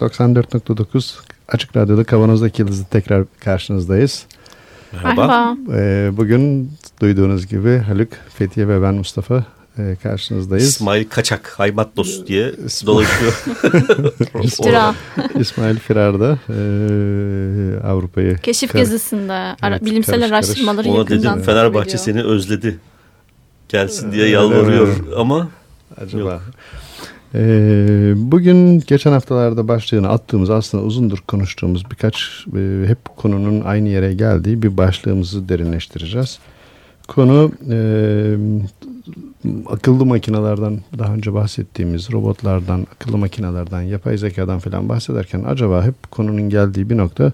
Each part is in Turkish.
94.9 Açık Radyo'da Kavanoz'daki Yıldız'ı tekrar karşınızdayız. Merhaba. Ee, bugün duyduğunuz gibi Haluk, Fethiye ve ben Mustafa e, karşınızdayız. İsmail Kaçak, Haymatlos diye dolaşıyor. İftira. İsmail Firar'da e, Avrupa'yı Keşif kar- gezisinde ara- Evet, bilimsel karış karış. araştırmaları Ona yakından dedim Fenerbahçe ediyor. seni özledi. Gelsin diye yalvarıyor ama acaba. Yok. Ee, bugün geçen haftalarda başlığını attığımız aslında uzundur konuştuğumuz birkaç e, hep konunun aynı yere geldiği bir başlığımızı derinleştireceğiz. Konu e, akıllı makinelerden daha önce bahsettiğimiz robotlardan, akıllı makinelerden, yapay zekadan falan bahsederken acaba hep konunun geldiği bir nokta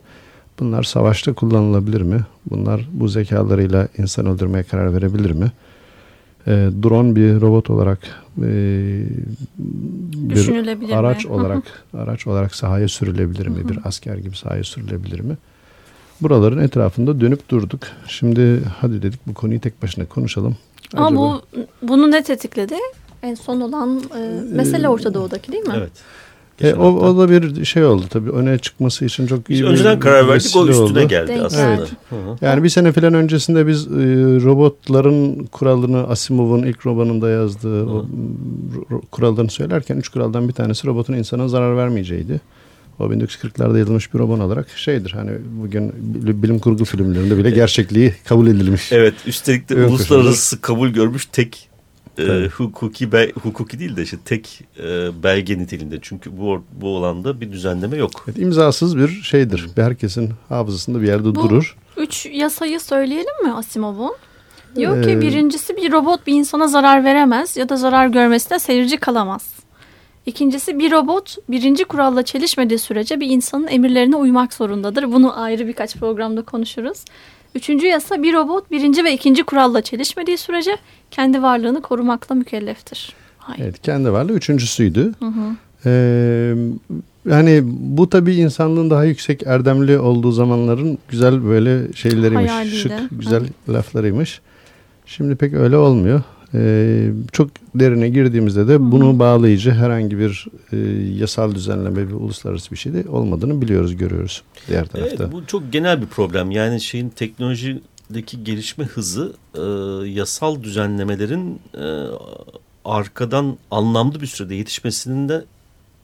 bunlar savaşta kullanılabilir mi? Bunlar bu zekalarıyla insan öldürmeye karar verebilir mi? E, drone bir robot olarak e, bir mi? araç hı. olarak araç olarak sahaya sürülebilir mi? Bir asker gibi sahaya sürülebilir mi? Buraların etrafında dönüp durduk. Şimdi hadi dedik bu konuyu tek başına konuşalım. Ama Acaba- bu bunu ne tetikledi? En son olan e, mesele Orta Doğu'daki değil mi? evet. E, o, hafta. o da bir şey oldu tabii öne çıkması için çok iyi Biz bir önceden karar verdik o üstüne oldu. geldi Denk aslında. geldi. Hı hı. Yani bir sene falan öncesinde biz e, robotların kuralını Asimov'un ilk romanında yazdığı o, ro- kurallarını söylerken üç kuraldan bir tanesi robotun insana zarar vermeyeceğiydi. O 1940'larda yazılmış bir roman olarak şeydir hani bugün bil- bilim kurgu filmlerinde bile gerçekliği kabul edilmiş. Evet üstelik de Evet, uluslararası kabul görmüş tek e, hukuki bel- hukuki değil de işte tek e, belge niteliğinde. Çünkü bu bu alanda bir düzenleme yok. Evet, imzasız bir şeydir. Bir herkesin hafızasında bir yerde Bu- durur. Üç yasayı söyleyelim mi Asimov'un? Diyor ki Ee, birincisi bir robot bir insana zarar veremez ya da zarar görmesine seyirci kalamaz. İkincisi bir robot birinci kuralla çelişmediği sürece bir insanın emirlerine uymak zorundadır. Bunu ayrı birkaç programda konuşuruz. Üçüncü yasa bir robot birinci ve ikinci kuralla çelişmediği sürece kendi varlığını korumakla mükelleftir. Hayır. Evet, kendi varlığı üçüncüsüydü. Ee, yani bu tabii insanlığın daha yüksek erdemli olduğu zamanların güzel böyle şeyleriymiş. Hayaliydi. Şık, güzel laflarıymış. Şimdi pek öyle olmuyor. Ee, çok derine girdiğimizde de bunu bağlayıcı herhangi bir e, yasal düzenleme bir uluslararası bir şey de olmadığını biliyoruz, görüyoruz diğer tarafta. Evet, bu çok genel bir problem. Yani şeyin teknolojideki gelişme hızı e, yasal düzenlemelerin e, arkadan anlamlı bir sürede yetişmesini de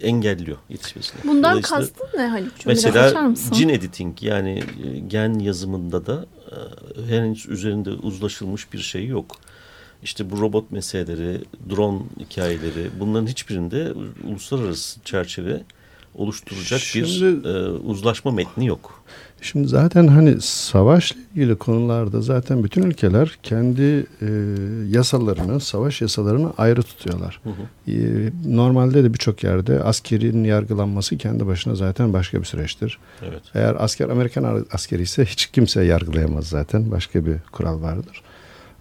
engelliyor yetişmesini. Bundan kastın ne açar Mesela gene editing yani gen yazımında da henüz üzerinde uzlaşılmış bir şey yok. İşte bu robot meseleleri, drone hikayeleri bunların hiçbirinde uluslararası çerçeve oluşturacak bir Şimdi- e, uzlaşma metni yok. Şimdi zaten hani savaşla ilgili konularda zaten bütün ülkeler kendi e, yasalarını, savaş yasalarını ayrı tutuyorlar. Hı hı. E, normalde de birçok yerde askerin yargılanması kendi başına zaten başka bir süreçtir. Evet. Eğer asker Amerikan askeri ise hiç kimse yargılayamaz zaten. Başka bir kural vardır.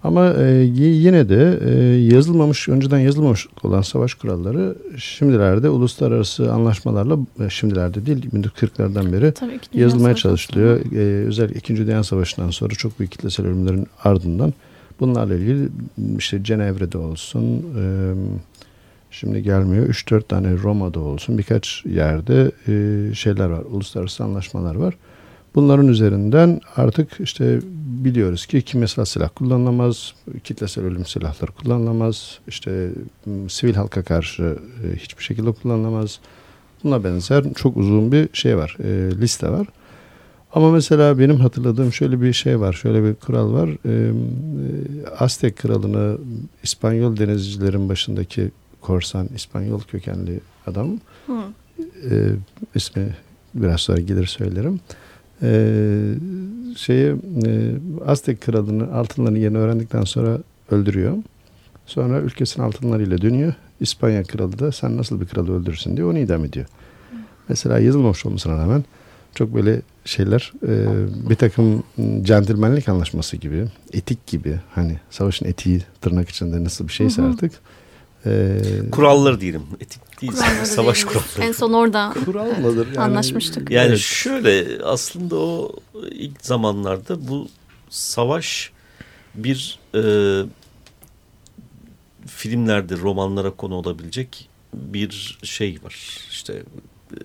Ama e, yine de e, yazılmamış, önceden yazılmamış olan savaş kuralları şimdilerde uluslararası anlaşmalarla, e, şimdilerde değil 1940'lardan beri yazılmaya çalışılıyor. Ee, özellikle 2. Dünya Savaşı'ndan sonra çok büyük kitlesel ölümlerin ardından bunlarla ilgili işte Cenevre'de olsun, e, şimdi gelmiyor 3-4 tane Roma'da olsun birkaç yerde e, şeyler var, uluslararası anlaşmalar var. Bunların üzerinden artık işte biliyoruz ki kimyasal silah kullanılamaz, kitlesel ölüm silahları kullanılamaz, işte sivil halka karşı e, hiçbir şekilde kullanılamaz. Buna benzer çok uzun bir şey var, e, liste var. Ama mesela benim hatırladığım şöyle bir şey var, şöyle bir kural var. E, Aztek kralını İspanyol denizcilerin başındaki korsan, İspanyol kökenli adam, Hı. e, ismi biraz sonra gelir söylerim. E, şeyi e, Aztek kralını altınların yerini öğrendikten sonra öldürüyor. Sonra ülkesinin altınlarıyla dönüyor. İspanya kralı da sen nasıl bir kralı öldürürsün diye onu idam ediyor. mesela yazılmamış olmasına rağmen çok böyle şeyler e, bir takım centilmenlik anlaşması gibi, etik gibi hani savaşın etiği tırnak içinde nasıl bir şeyse Hı hı. artık. E, Kuralları diyelim. Etik değil. Kuralları Savaş kuralları. En son orada kural mıdır? Yani, anlaşmıştık. Yani Evet. şöyle aslında o ilk zamanlarda bu savaş bir e, filmlerde romanlara konu olabilecek bir şey var. İşte e,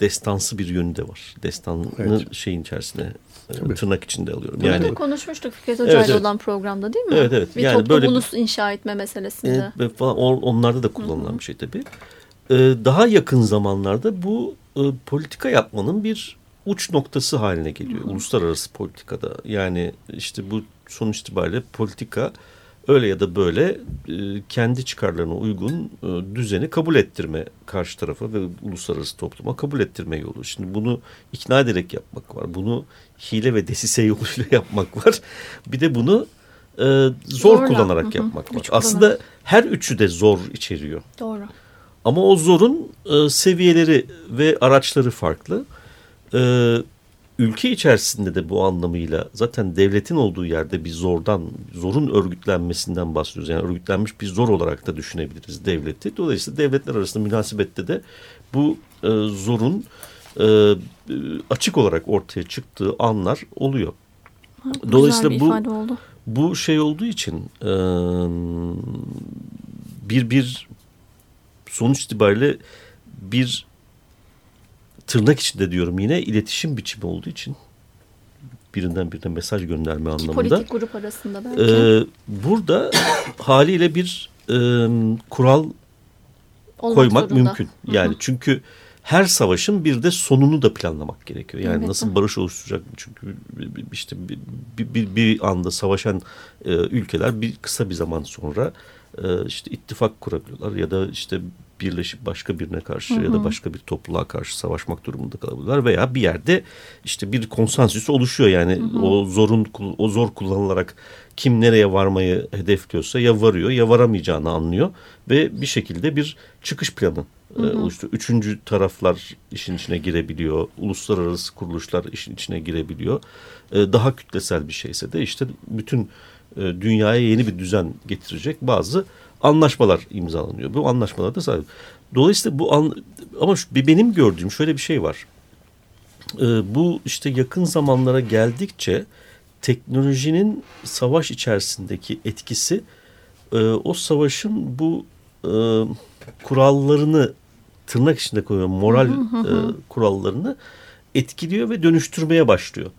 destansı bir yönü de var. Destanı Evet. şeyin içerisine Tabii. tırnak içinde alıyorum. Bunu Yani da konuşmuştuk Fikret Hoca Evet, evet. olan programda değil mi? Evet, evet. Bir Yani toplum böyle ulus inşa etme meselesinde. Ve falan, on- onlarda da kullanılan bir şey tabii. Ee, daha yakın zamanlarda bu e, politika yapmanın bir uç noktası haline geliyor. Uluslararası politikada. Yani işte bu sonuç itibariyle politika öyle ya da böyle e, kendi çıkarlarına uygun e, düzeni kabul ettirme karşı tarafa ve uluslararası topluma kabul ettirme yolu. Şimdi bunu ikna ederek yapmak var. Bunu hile ve desise yoluyla yapmak var. Bir de bunu e, zor Zorla. kullanarak Hı hı. yapmak var. Kullanarak. Aslında her üçü de zor içeriyor. Doğru. Ama o zorun e, seviyeleri ve araçları farklı. E, ülke içerisinde de bu anlamıyla zaten devletin olduğu yerde bir zordan, zorun örgütlenmesinden bahsediyoruz. Yani örgütlenmiş bir zor olarak da düşünebiliriz devleti. Dolayısıyla devletler arasında münasebette de bu e, zorun e, açık olarak ortaya çıktığı anlar oluyor. Güzel Dolayısıyla bu oldu. bu şey olduğu için e, bir bir sonuç itibariyle bir tırnak içinde diyorum yine iletişim biçimi olduğu için birinden birine mesaj gönderme İki anlamında. politik grup arasında belki. e, burada haliyle bir e, kural Olmak koymak zorunda. mümkün. Yani çünkü her savaşın bir de sonunu da planlamak gerekiyor. Yani Evet. nasıl barış oluşturacak? Çünkü işte bir, bir, bir, bir anda savaşan e, ülkeler bir kısa bir zaman sonra e, işte ittifak kurabiliyorlar ya da işte birleşip başka birine karşı ya da başka bir topluluğa karşı savaşmak durumunda kalabiliyorlar veya bir yerde işte bir konsensüs oluşuyor yani o zorun o zor kullanılarak kim nereye varmayı hedefliyorsa ya varıyor ya varamayacağını anlıyor ve bir şekilde bir çıkış planı e, oluşturuyor. Üçüncü taraflar işin içine girebiliyor. Uluslararası kuruluşlar işin içine girebiliyor. E, daha kütlesel bir şeyse de işte bütün e, dünyaya yeni bir düzen getirecek bazı anlaşmalar imzalanıyor. Bu anlaşmalar da sadece. Dolayısıyla bu an, ama şu, benim gördüğüm şöyle bir şey var. E, bu işte yakın zamanlara geldikçe teknolojinin savaş içerisindeki etkisi e, o savaşın bu e, kurallarını tırnak içinde koyuyorum moral e, kurallarını etkiliyor ve dönüştürmeye başlıyor.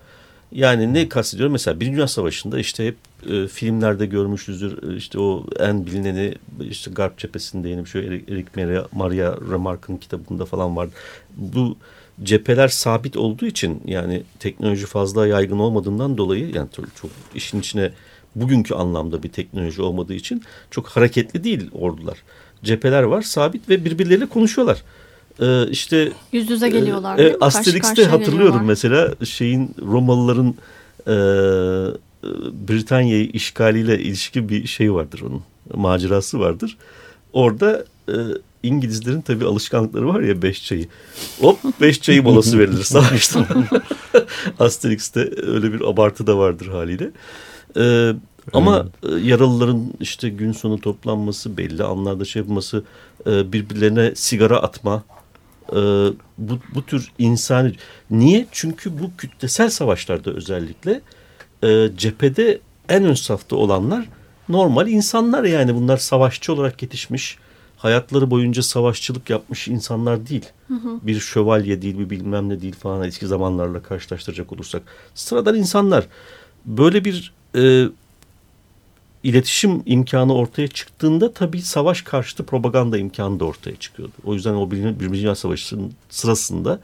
Yani ne kastediyorum? Mesela Birinci Dünya Savaşı'nda işte hep e, filmlerde görmüşüzdür. E, işte o en bilineni işte Garp cephesinde yeni bir şey Eric Maria, Maria kitabında falan var. Bu cepheler sabit olduğu için yani teknoloji fazla yaygın olmadığından dolayı yani çok işin içine bugünkü anlamda bir teknoloji olmadığı için çok hareketli değil ordular. Cepheler var sabit ve birbirleriyle konuşuyorlar. Ee, işte Yüz yüze geliyorlar. e, mi? Karşı Asterix'te hatırlıyorum geliyorlar. mesela şeyin Romalıların e, Britanya'yı işgaliyle ilişkin bir şey vardır onun. Macerası vardır. Orada e, İngilizlerin tabii alışkanlıkları var ya beş çayı. Hop beş çayı molası verilir savaştan. Asterix'te öyle bir abartı da vardır haliyle. E, ama e, yaralıların işte gün sonu toplanması, belli anlarda şey yapması, e, birbirlerine sigara atma, e, bu, bu tür insani... Niye? Çünkü bu kütlesel savaşlarda özellikle e, cephede en ön safta olanlar normal insanlar yani bunlar savaşçı olarak yetişmiş, hayatları boyunca savaşçılık yapmış insanlar değil. Bir şövalye değil, bir bilmem ne değil falan eski zamanlarla karşılaştıracak olursak. Sıradan insanlar. Böyle bir e, iletişim imkanı ortaya çıktığında tabii savaş karşıtı propaganda imkanı da ortaya çıkıyordu. O yüzden o Birinci Dünya Savaşı'nın sırasında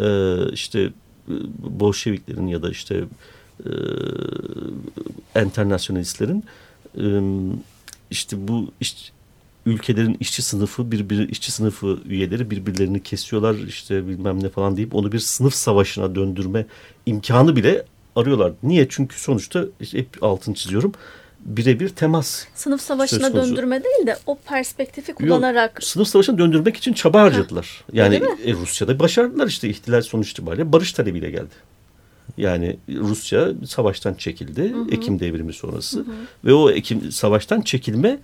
e, işte e, Bolşeviklerin ya da işte e, e, işte bu iş, ülkelerin işçi sınıfı birbiri işçi sınıfı üyeleri birbirlerini kesiyorlar işte bilmem ne falan deyip onu bir sınıf savaşına döndürme imkanı bile arıyorlar. Niye? Çünkü sonuçta işte hep altını çiziyorum birebir temas. Sınıf savaşına döndürme değil de o perspektifi kullanarak Sınıf savaşını döndürmek için çaba harcadılar. Yani e, Rusya'da başardılar işte ihtilal sonuç itibariyle barış talebiyle geldi. Yani Rusya savaştan çekildi Ekim devrimi sonrası ve o Ekim savaştan çekilme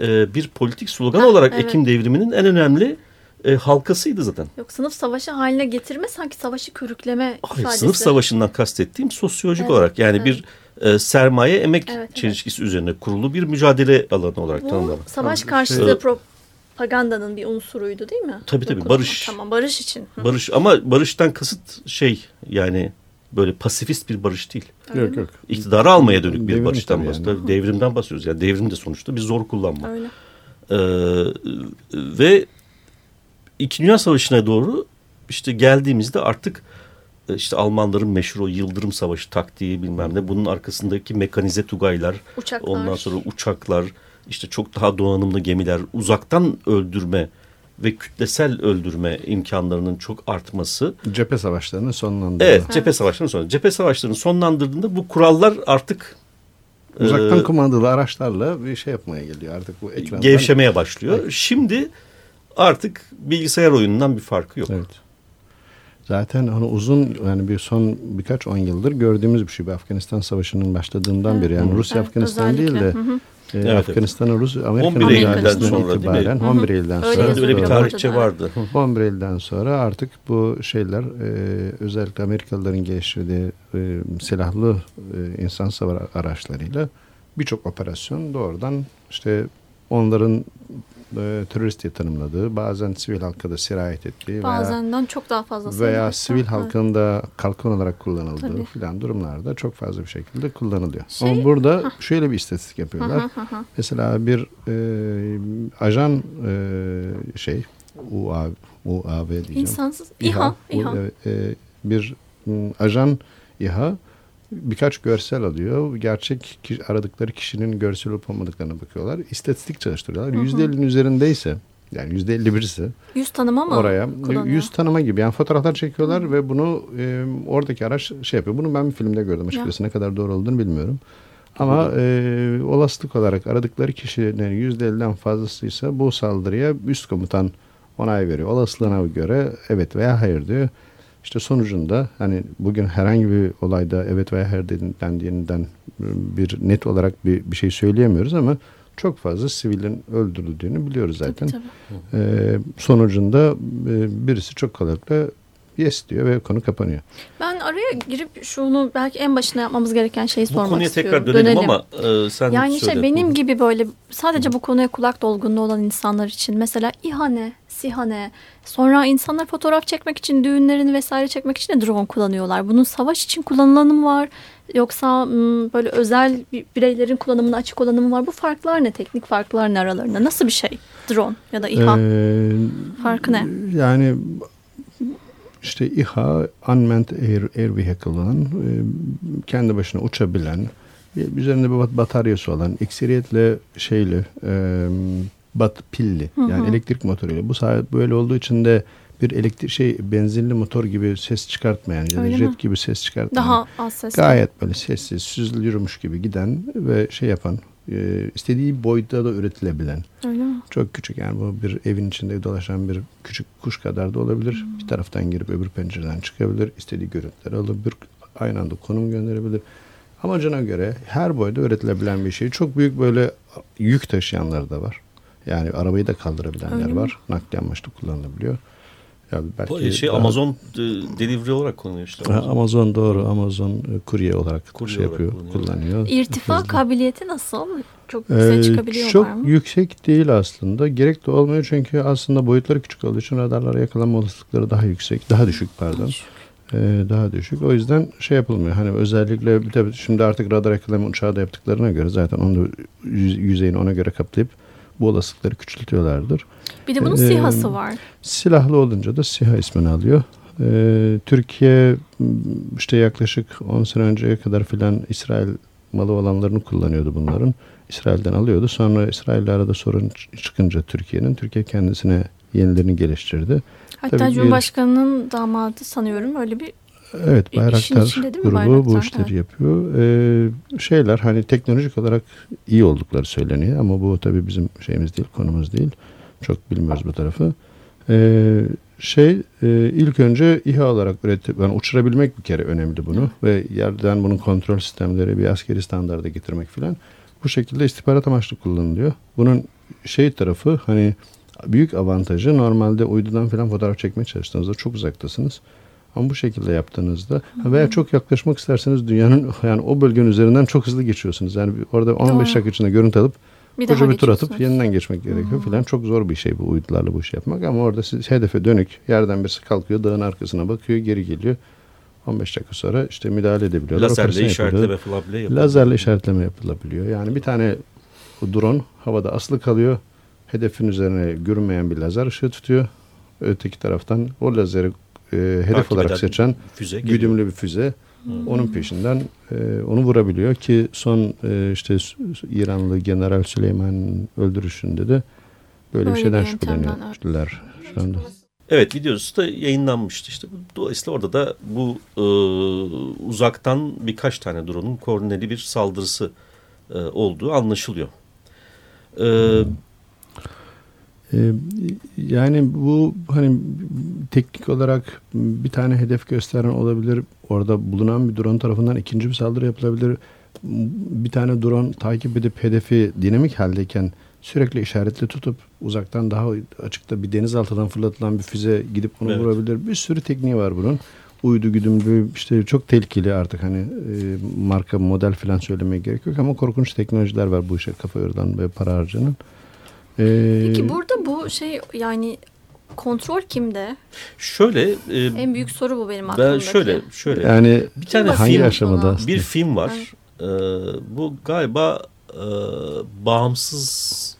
e, bir politik slogan olarak evet. Ekim devriminin en önemli e, halkasıydı zaten. yok sınıf savaşı haline getirme sanki savaşı körükleme Hayır, ifadesi. sınıf savaşından kastettiğim sosyolojik Evet, olarak yani evet. bir e, sermaye emek Evet, evet. çelişkisi üzerine kurulu bir mücadele alanı olarak Bu tanımlanır. savaş karşıtı şey- propagandanın bir unsuruydu değil mi? Tabii, tabii, barış. Tamam barış için. Hı. Barış ama barıştan kasıt şey yani böyle pasifist bir barış değil. Öyle yok mi? yok. İktidarı almaya dönük bir Devrim barıştan bahsediyoruz. Devrimden bahsediyoruz. Yani devrim de sonuçta bir zor kullanma. Öyle. Ee, ve İkinci Dünya Savaşı'na doğru işte geldiğimizde artık e, işte Almanların meşhur o Yıldırım Savaşı taktiği bilmem ne bunun arkasındaki mekanize tugaylar Uçaklar. ondan sonra uçaklar işte çok daha donanımlı gemiler uzaktan öldürme ve kütlesel öldürme imkanlarının çok artması Cephe savaşlarını sonlandırdı. Evet, cephe savaşlarının sonra. Cephe savaşlarını sonlandırdığında bu kurallar artık Uzaktan e, kumandalı araçlarla bir şey yapmaya geliyor artık bu ekrandan. gevşemeye başlıyor. Şimdi artık bilgisayar oyunundan bir farkı yok. Evet. Zaten hani uzun yani bir son birkaç on yıldır gördüğümüz bir şey. Bu Afganistan Savaşı'nın başladığından beri yani Rusya Evet, Afganistan değil de özellikle. Hı hı. e, evet. Afganistan'ı Rus Amerika 11 Eylül'den sonra itibaren Hı hı. 11 Eylül'den Öyle sonra Öyle bir yazılıyor. tarihçe Evet. vardı. 11 Eylül'den sonra artık bu şeyler e, özellikle Amerikalıların geliştirdiği e, silahlı e, insan savar araçlarıyla birçok operasyon doğrudan işte onların e, terörist diye tanımladığı bazen sivil halka da sirayet ettiği veya, Bazenden çok daha fazla veya sayıda. sivil Ha, halkın da kalkan olarak kullanıldığı Tabii. filan durumlarda çok fazla bir şekilde kullanılıyor. Şey- Ama burada şöyle bir istatistik ha. yapıyorlar. Hı hı hı. Mesela bir e, ajan e, şey UAV, UAV diyeceğim. İnsansız İHA. Bu, İHA. evet, e, bir ajan İHA birkaç görsel alıyor. Gerçek aradıkları kişinin görsel olup olmadıklarına bakıyorlar. İstatistik çalıştırıyorlar. Hı hı. Yüzde 50'nin üzerindeyse yani yüzde 51 ise Yüz tanıma mı oraya kullanıyor? yüz tanıma gibi yani fotoğraflar çekiyorlar ve bunu e, oradaki araç şey yapıyor. Bunu ben bir filmde gördüm açıkçası ne kadar doğru olduğunu bilmiyorum. Ama e, olasılık olarak aradıkları kişilerin yüzde 50'den fazlasıysa bu saldırıya üst komutan onay veriyor. Olasılığına göre evet veya hayır diyor. İşte sonucunda hani bugün herhangi bir olayda evet veya hayır dendiğinden bir net olarak bir, bir şey söyleyemiyoruz ama çok fazla sivilin öldürüldüğünü biliyoruz zaten. Tabii, tabii. Ee, sonucunda e, birisi çok kolaylıkla yes diyor ve konu kapanıyor. Ben araya girip şunu belki en başına yapmamız gereken şeyi Bu sormak konuya istiyorum. tekrar dönelim, ama e, sen Yani söyle. şey benim gibi böyle sadece bu konuya kulak dolgunluğu olan insanlar için mesela İHA'ne, SİHA'ne sonra insanlar fotoğraf çekmek için düğünlerini vesaire çekmek için de drone kullanıyorlar. Bunun savaş için kullanılanı mı var yoksa böyle özel bir- bireylerin kullanımına açık olanı mı var? Bu farklar ne? Teknik farklar ne aralarında? Nasıl bir şey? Drone ya da İHA Ee, farkı ne? Yani işte İHA Unmanned Air, Air Vehicle olan e, kendi başına uçabilen bir- üzerinde bir bat- bataryası olan ekseriyetle şeyli e, bat pilli yani elektrik motoruyla bu saat böyle olduğu için de bir elektrik şey benzinli motor gibi ses çıkartmayan ya da jet mi? gibi ses çıkartmayan Daha az ses. Gayet böyle sessiz, süzülür yürümüş gibi giden ve şey yapan, e, istediği boyutta da üretilebilen. Öyle mi? Çok küçük yani bu bir evin içinde dolaşan bir küçük kuş kadar da olabilir. Bir taraftan girip öbür pencereden çıkabilir. İstediği görüntüleri alabilir. Aynı anda konum gönderebilir. Amacına göre her boyda üretilebilen bir şey. Çok büyük böyle yük taşıyanlar da var. Yani arabayı da kaldırabilenler Öyle mi? var. Nakliyen amaçlı kullanılabiliyor. Ya belki şey daha- Amazon e, delivery olarak kullanıyor işte. Ha, Amazon doğru. Amazon e, kurye olarak Kurye şey olarak yapıyor, kullanıyor. kullanıyor. İrtifa Hızlı. kabiliyeti nasıl? Çok yükseğe Ee, çıkabiliyorlar çok mı? yüksek değil aslında. Gerek de olmuyor çünkü aslında boyutları küçük olduğu için radarlara yakalanma olasılıkları daha yüksek. Daha düşük pardon. Ee, daha düşük. O yüzden şey yapılmıyor. Hani özellikle bir de şimdi artık radar yakalama uçağı da yaptıklarına göre zaten onu da yüz- yüzeyini ona göre kaplayıp bu olasılıkları küçültüyorlardır. Bir de bunun Ee, SİHA'sı var. Silahlı olunca da SİHA ismini alıyor. Ee, Türkiye işte yaklaşık 10 sene önceye kadar filan İsrail malı olanlarını kullanıyordu bunların. İsrail'den alıyordu. Sonra İsrail'le arada sorun çıkınca Türkiye'nin, Türkiye kendisine yenilerini geliştirdi. Hatta tabii Cumhurbaşkanı'nın damadı sanıyorum öyle bir Evet İşin Bayraktar grubu Bayraktar? bu işleri yapıyor. Ee, şeyler hani teknolojik olarak iyi oldukları söyleniyor ama bu tabii bizim şeyimiz değil, konumuz değil. Çok bilmiyoruz bu tarafı. Ee, şey e, ilk önce İHA olarak üretip yani uçurabilmek bir kere önemli bunu ve yerden bunun kontrol sistemleri bir askeri standarda getirmek filan. Bu şekilde istihbarat amaçlı kullanılıyor. Bunun şey tarafı hani büyük avantajı normalde uydudan falan fotoğraf çekmeye çalıştığınızda çok uzaktasınız. Ama bu şekilde yaptığınızda veya çok yaklaşmak isterseniz dünyanın yani o bölgenin üzerinden çok hızlı geçiyorsunuz. Yani orada 15 Doğru. dakika içinde görüntü alıp Bir koca bir tur atıp yeniden geçmek gerekiyor filan. Çok zor bir şey bu uydularla bu işi yapmak ama orada siz hedefe dönük yerden birisi kalkıyor dağın arkasına bakıyor geri geliyor. 15 dakika sonra işte müdahale edebiliyorlar. Lazerle işaretleme falan bile yapılıyor. Lazerle işaretleme yapılabiliyor. Yani bir tane bu drone havada asılı kalıyor. Hedefin üzerine görünmeyen bir lazer ışığı tutuyor. Öteki taraftan o lazeri e, hedef Takip olarak seçen füze geliyor. güdümlü bir füze. Onun peşinden e, onu vurabiliyor ki son e, işte İranlı General Süleyman öldürüşünde de böyle Böyle bir şeyden şüpheleniyorlar şu anda. Evet videosu da yayınlanmıştı işte. Dolayısıyla orada da bu e, uzaktan birkaç tane drone'un koordineli bir saldırısı e, olduğu anlaşılıyor. E, yani bu hani teknik olarak bir tane hedef gösteren olabilir. Orada bulunan bir drone tarafından ikinci bir saldırı yapılabilir. Bir tane drone takip edip hedefi dinamik haldeyken sürekli işaretli tutup uzaktan daha açıkta bir denizaltıdan fırlatılan bir füze gidip bunu Evet. vurabilir. Bir sürü tekniği var bunun. Uydu güdümlü işte çok tehlikeli artık hani e, marka model falan söylemeye gerek yok ama korkunç teknolojiler var bu işe kafa yorulan ve para harcanan. Ee, Peki burada bu şey yani kontrol kimde? şöyle e, En büyük soru bu benim ben aklımdaki. şöyle şöyle Yani bir tane hangi film aşamada aslında? bir film var. E, bu galiba e, bağımsız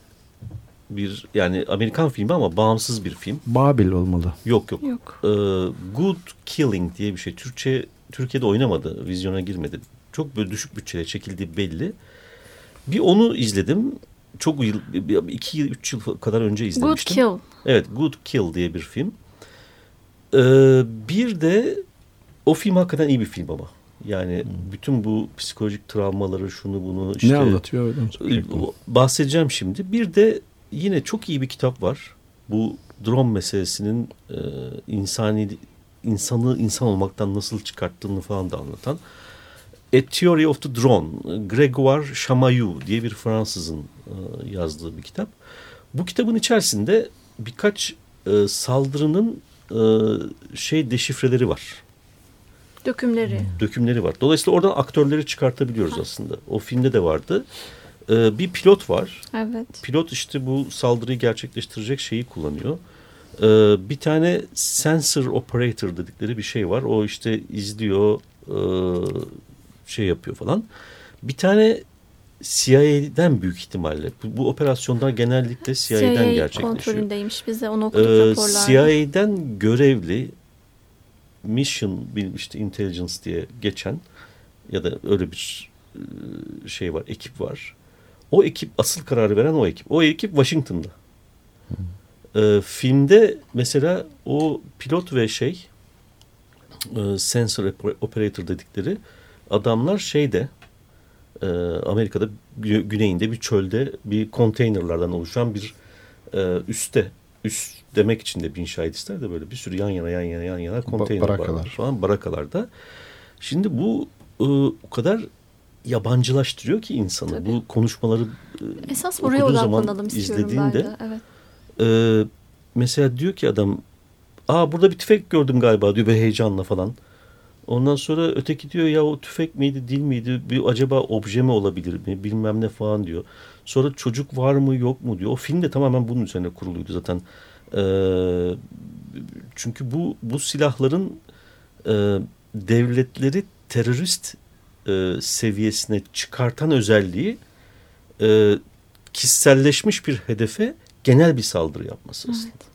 bir yani Amerikan filmi ama bağımsız bir film. Babil olmalı. Yok yok. Yok. e, Good Killing diye bir şey. Türkçe Türkiye'de oynamadı, vizyona girmedi. Çok böyle düşük bütçeyle çekildiği belli. Bir onu izledim. Çok yıl, iki yıl, üç yıl kadar önce Good izlemiştim. Kill. Evet, Good Kill diye bir film. Ee, bir de o film hakikaten iyi bir film ama. Yani bütün bu psikolojik travmaları, şunu bunu işte ne anlatıyor? Bahsedeceğim şimdi. Bir de yine çok iyi bir kitap var. Bu drone meselesinin e, insani insanı insan olmaktan nasıl çıkarttığını falan da anlatan. A Theory of the Drone. Gregoire Chamayou diye bir Fransızın yazdığı bir kitap. Bu kitabın içerisinde birkaç e, saldırının e, şey deşifreleri var Dökümleri. dökümleri var. Dolayısıyla oradan aktörleri çıkartabiliyoruz aslında. O filmde de vardı. Bir pilot var. Evet. Pilot işte bu saldırıyı gerçekleştirecek şeyi kullanıyor. Bir tane sensor operator dedikleri bir şey var. O işte izliyor, e, şey yapıyor falan. Bir tane CIA'den büyük ihtimalle. Bu, bu operasyonlar genellikle CIA'den CIA gerçekleşiyor. kontrolündeymiş bize onu okuduk Ee, raporlarda. CIA'den görevli Mission işte Intelligence diye geçen ya da öyle bir e, şey var, ekip var. O ekip asıl kararı veren o ekip. O ekip Washington'da. Ee, filmde mesela o pilot ve şey e, sensor oper- operator dedikleri adamlar şeyde e, Amerika'da gü- güneyinde bir çölde bir konteynerlardan oluşan bir e, üste üst demek için de bir inşa ister de böyle bir sürü yan yana yan yana yan yana konteyner var barakalar. falan barakalarda. Şimdi bu e, o kadar yabancılaştırıyor ki insanı. Tabii. Bu konuşmaları e, Esas zaman odaklanalım istiyorum ben izlediğinde de. Evet. ee, mesela diyor ki adam aa burada bir tüfek gördüm galiba diyor ve heyecanla falan. Ondan sonra öteki diyor ya o tüfek miydi değil miydi bir acaba obje mi olabilir mi bilmem ne falan diyor. Sonra çocuk var mı yok mu diyor. O film de tamamen bunun üzerine kuruluydu zaten. Ee, çünkü bu bu silahların e, devletleri terörist e, seviyesine çıkartan özelliği e, kişiselleşmiş bir hedefe genel bir saldırı yapması aslında.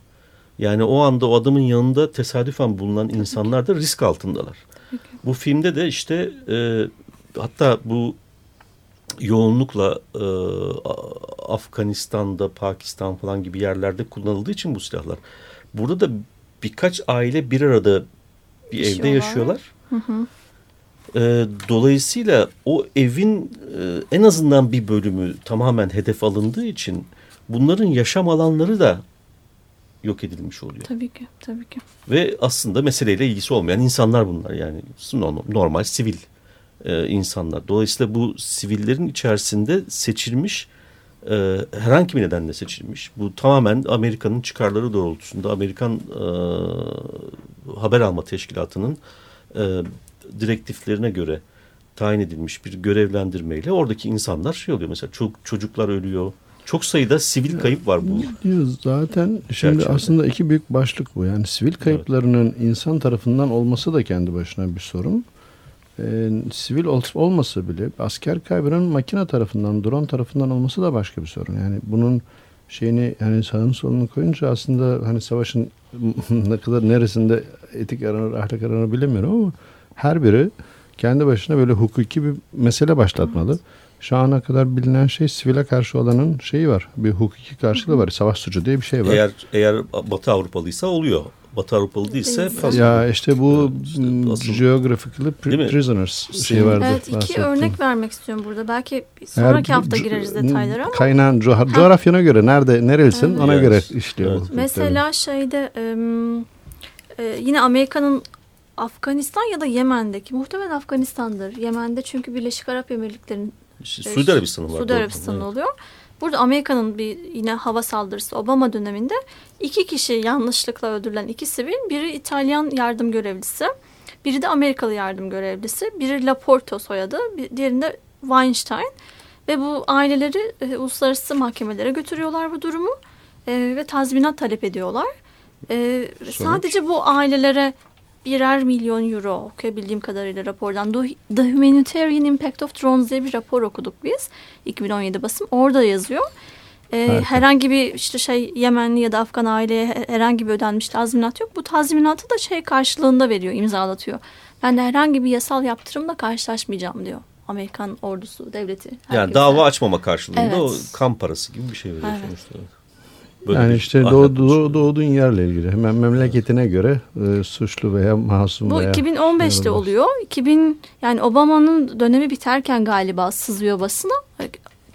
Yani o anda o adamın yanında tesadüfen bulunan insanlar da risk altındalar. Bu filmde de işte e, hatta bu yoğunlukla e, Afganistan'da, Pakistan falan gibi yerlerde kullanıldığı için bu silahlar. Burada da birkaç aile bir arada bir evde Yaşıyorlar. yaşıyorlar. E, dolayısıyla o evin e, en azından bir bölümü tamamen hedef alındığı için bunların yaşam alanları da yok edilmiş oluyor. Tabii ki, tabii ki. Ve aslında meseleyle ilgisi olmayan insanlar bunlar yani normal sivil e, insanlar. Dolayısıyla bu sivillerin içerisinde seçilmiş e, herhangi bir nedenle seçilmiş. Bu tamamen Amerika'nın çıkarları doğrultusunda Amerikan e, haber alma teşkilatının e, direktiflerine göre tayin edilmiş bir görevlendirmeyle oradaki insanlar şey oluyor mesela çok çocuklar ölüyor. Çok sayıda sivil kayıp var bu. Diyoruz zaten şimdi çerçevede. aslında iki büyük başlık bu. Yani sivil kayıplarının evet. insan tarafından olması da kendi başına bir sorun. Ee, sivil ol, olmasa bile asker kaybının makine tarafından, drone tarafından olması da başka bir sorun. Yani bunun şeyini yani sağını solunu koyunca aslında hani savaşın ne kadar neresinde etik aranır, ahlak aranır bilemiyorum ama her biri kendi başına böyle hukuki bir mesele başlatmalı. Evet. Şu ana kadar bilinen şey sivile karşı olanın şeyi var. Bir hukuki karşılığı var. Savaş suçu diye bir şey var. Eğer eğer Batı Avrupalıysa oluyor. Batı Avrupalı değilse fazla. Ya işte bu asıl, geographically prisoners şey vardı. Evet iki örnek vermek istiyorum burada. Belki sonraki Eğer, hafta gireriz detaylara ama. Kaynağın coğrafyana göre nerede nerelisin evet. ona göre işliyor. Evet. Mesela şeyde e, yine Amerika'nın Afganistan ya da Yemen'deki muhtemelen Afganistan'dır. Yemen'de çünkü Birleşik Arap Emirlikleri'nin Suudi Arabistan'ı var. Suudi Arabistan evet. oluyor. Burada Amerika'nın bir yine hava saldırısı Obama döneminde iki kişi yanlışlıkla öldürülen iki sivil. Biri İtalyan yardım görevlisi, biri de Amerikalı yardım görevlisi. Biri Laporto soyadı, diğerinde Weinstein. Ve bu aileleri e, uluslararası mahkemelere götürüyorlar bu durumu e, ve tazminat talep ediyorlar. E, sadece bu ailelere birer milyon euro okuyabildiğim kadarıyla rapordan The Humanitarian Impact of Drones diye bir rapor okuduk biz 2017 basım orada yazıyor. Ee, herhangi bir işte şey Yemenli ya da Afgan aileye herhangi bir ödenmiş tazminat yok. Bu tazminatı da şey karşılığında veriyor, imzalatıyor. Ben de herhangi bir yasal yaptırımla karşılaşmayacağım diyor. Amerikan ordusu, devleti. Herkese. Yani dava açmama karşılığında evet. o kan parası gibi bir şey veriyor evet. sonuçta. Böyle yani işte doğdu, doğduğun yerle ilgili. Hemen memleketine göre e, suçlu veya masum Bu veya 2015'te oluyor. 2000 yani Obama'nın dönemi biterken galiba sızıyor basına.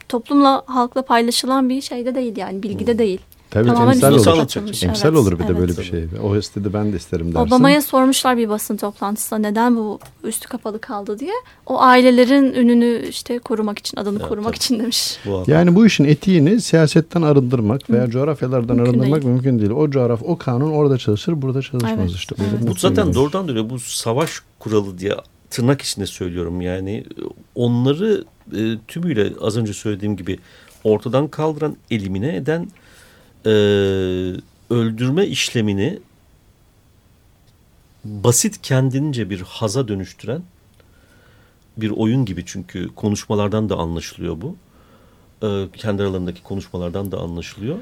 Toplumla halkla paylaşılan bir şeyde değil yani bilgide hmm. değil. Tabii Tamamen emsal olur. Emsal evet, olur bir evet. de böyle bir şey. O istedi ben de isterim dersin. Obama'ya sormuşlar bir basın toplantısında neden bu üstü kapalı kaldı diye. O ailelerin ününü işte korumak için, adını evet, korumak tabii. için demiş. Bu yani bu işin etiğini siyasetten arındırmak veya Hı. coğrafyalardan mümkün arındırmak değil. mümkün değil. O coğraf, o kanun orada çalışır, burada çalışmaz evet. işte. Evet. Bu zaten doğrudan dönüyor. Bu savaş kuralı diye tırnak içinde söylüyorum yani. Onları e, tümüyle az önce söylediğim gibi ortadan kaldıran, elimine eden e, öldürme işlemini basit kendince bir haza dönüştüren bir oyun gibi çünkü konuşmalardan da anlaşılıyor bu. E, kendi aralarındaki konuşmalardan da anlaşılıyor.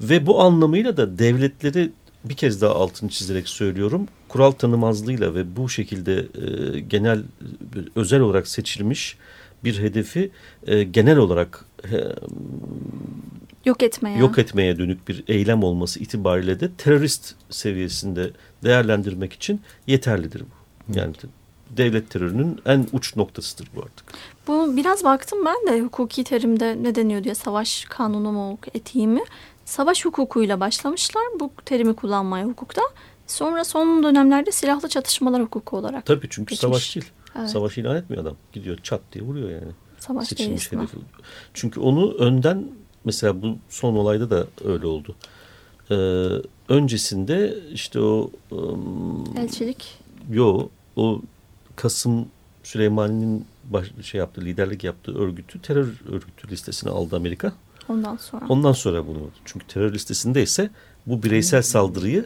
Ve bu anlamıyla da devletleri bir kez daha altını çizerek söylüyorum. Kural tanımazlığıyla ve bu şekilde e, genel özel olarak seçilmiş bir hedefi e, genel olarak e, yok etmeye yok etmeye dönük bir eylem olması itibariyle de terörist seviyesinde değerlendirmek için yeterlidir bu. Yani devlet terörünün en uç noktasıdır bu artık. Bu biraz baktım ben de hukuki terimde ne deniyor diye savaş kanunu mu etiği mi? Savaş hukukuyla başlamışlar bu terimi kullanmaya hukukta. Sonra son dönemlerde silahlı çatışmalar hukuku olarak Tabii çünkü geçmiş. savaş değil. Evet. Savaş ilan etmiyor adam. Gidiyor çat diye vuruyor yani. Savaş Seçilmiş değil Çünkü onu önden Mesela bu son olayda da öyle oldu. Ee, öncesinde işte o... Um, Elçilik. Yo, o Kasım Süleymani'nin baş, şey yaptığı, liderlik yaptığı örgütü terör örgütü listesine aldı Amerika. Ondan sonra. Ondan sonra bunu. Çünkü terör listesinde ise bu bireysel saldırıyı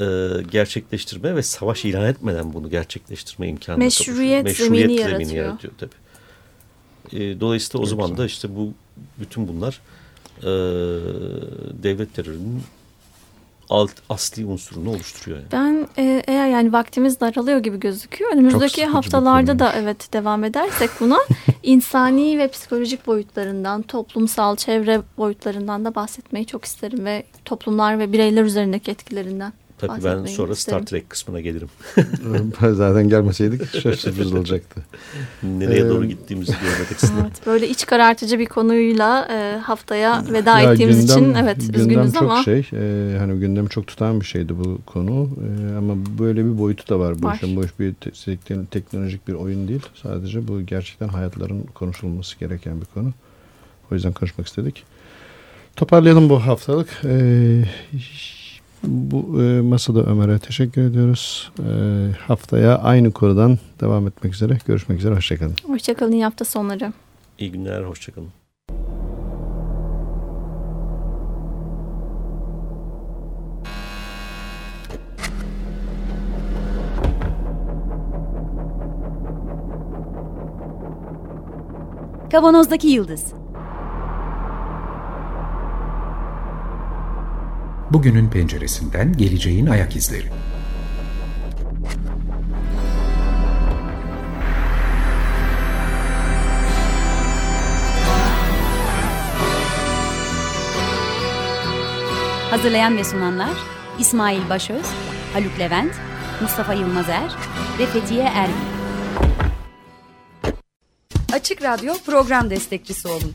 e, gerçekleştirme ve savaş ilan etmeden bunu gerçekleştirme imkanı Meşruiyet, Meşruiyet zemini, zemini yaratıyor. yaratıyor tabii. E, dolayısıyla o zaman da işte bu bütün bunlar e, devlet terörünün alt, asli unsurunu oluşturuyor. Yani. Ben e, eğer yani vaktimiz daralıyor gibi gözüküyor. Önümüzdeki haftalarda da evet devam edersek buna insani ve psikolojik boyutlarından, toplumsal çevre boyutlarından da bahsetmeyi çok isterim ve toplumlar ve bireyler üzerindeki etkilerinden. Tabii ben sonra Star Trek kısmına gelirim. Zaten gelmeseydik sürpriz olacaktı. Nereye ee, doğru gittiğimizi görmek açısından. Evet, böyle iç karartıcı bir konuyla e, haftaya veda ya ettiğimiz gündem, için evet gündem üzgünüz çok ama. şey e, hani gündemi çok tutan bir şeydi bu konu e, ama böyle bir boyutu da var bu var. işin. Bu iş bir te teknolojik bir oyun değil. Sadece bu gerçekten hayatların konuşulması gereken bir konu. O yüzden konuşmak istedik. Toparlayalım bu haftalık. Ee, bu e, masada Ömer'e teşekkür ediyoruz. E, haftaya aynı konudan devam etmek üzere. Görüşmek üzere. Hoşçakalın. Hoşçakalın. İyi hafta sonları. İyi günler. Hoşçakalın. Kavanozdaki Yıldız Bugünün penceresinden geleceğin ayak izleri. Hazırlayan ve sunanlar İsmail Başöz, Haluk Levent, Mustafa Yılmazer ve Fethiye Erbil. Açık Radyo program destekçisi olun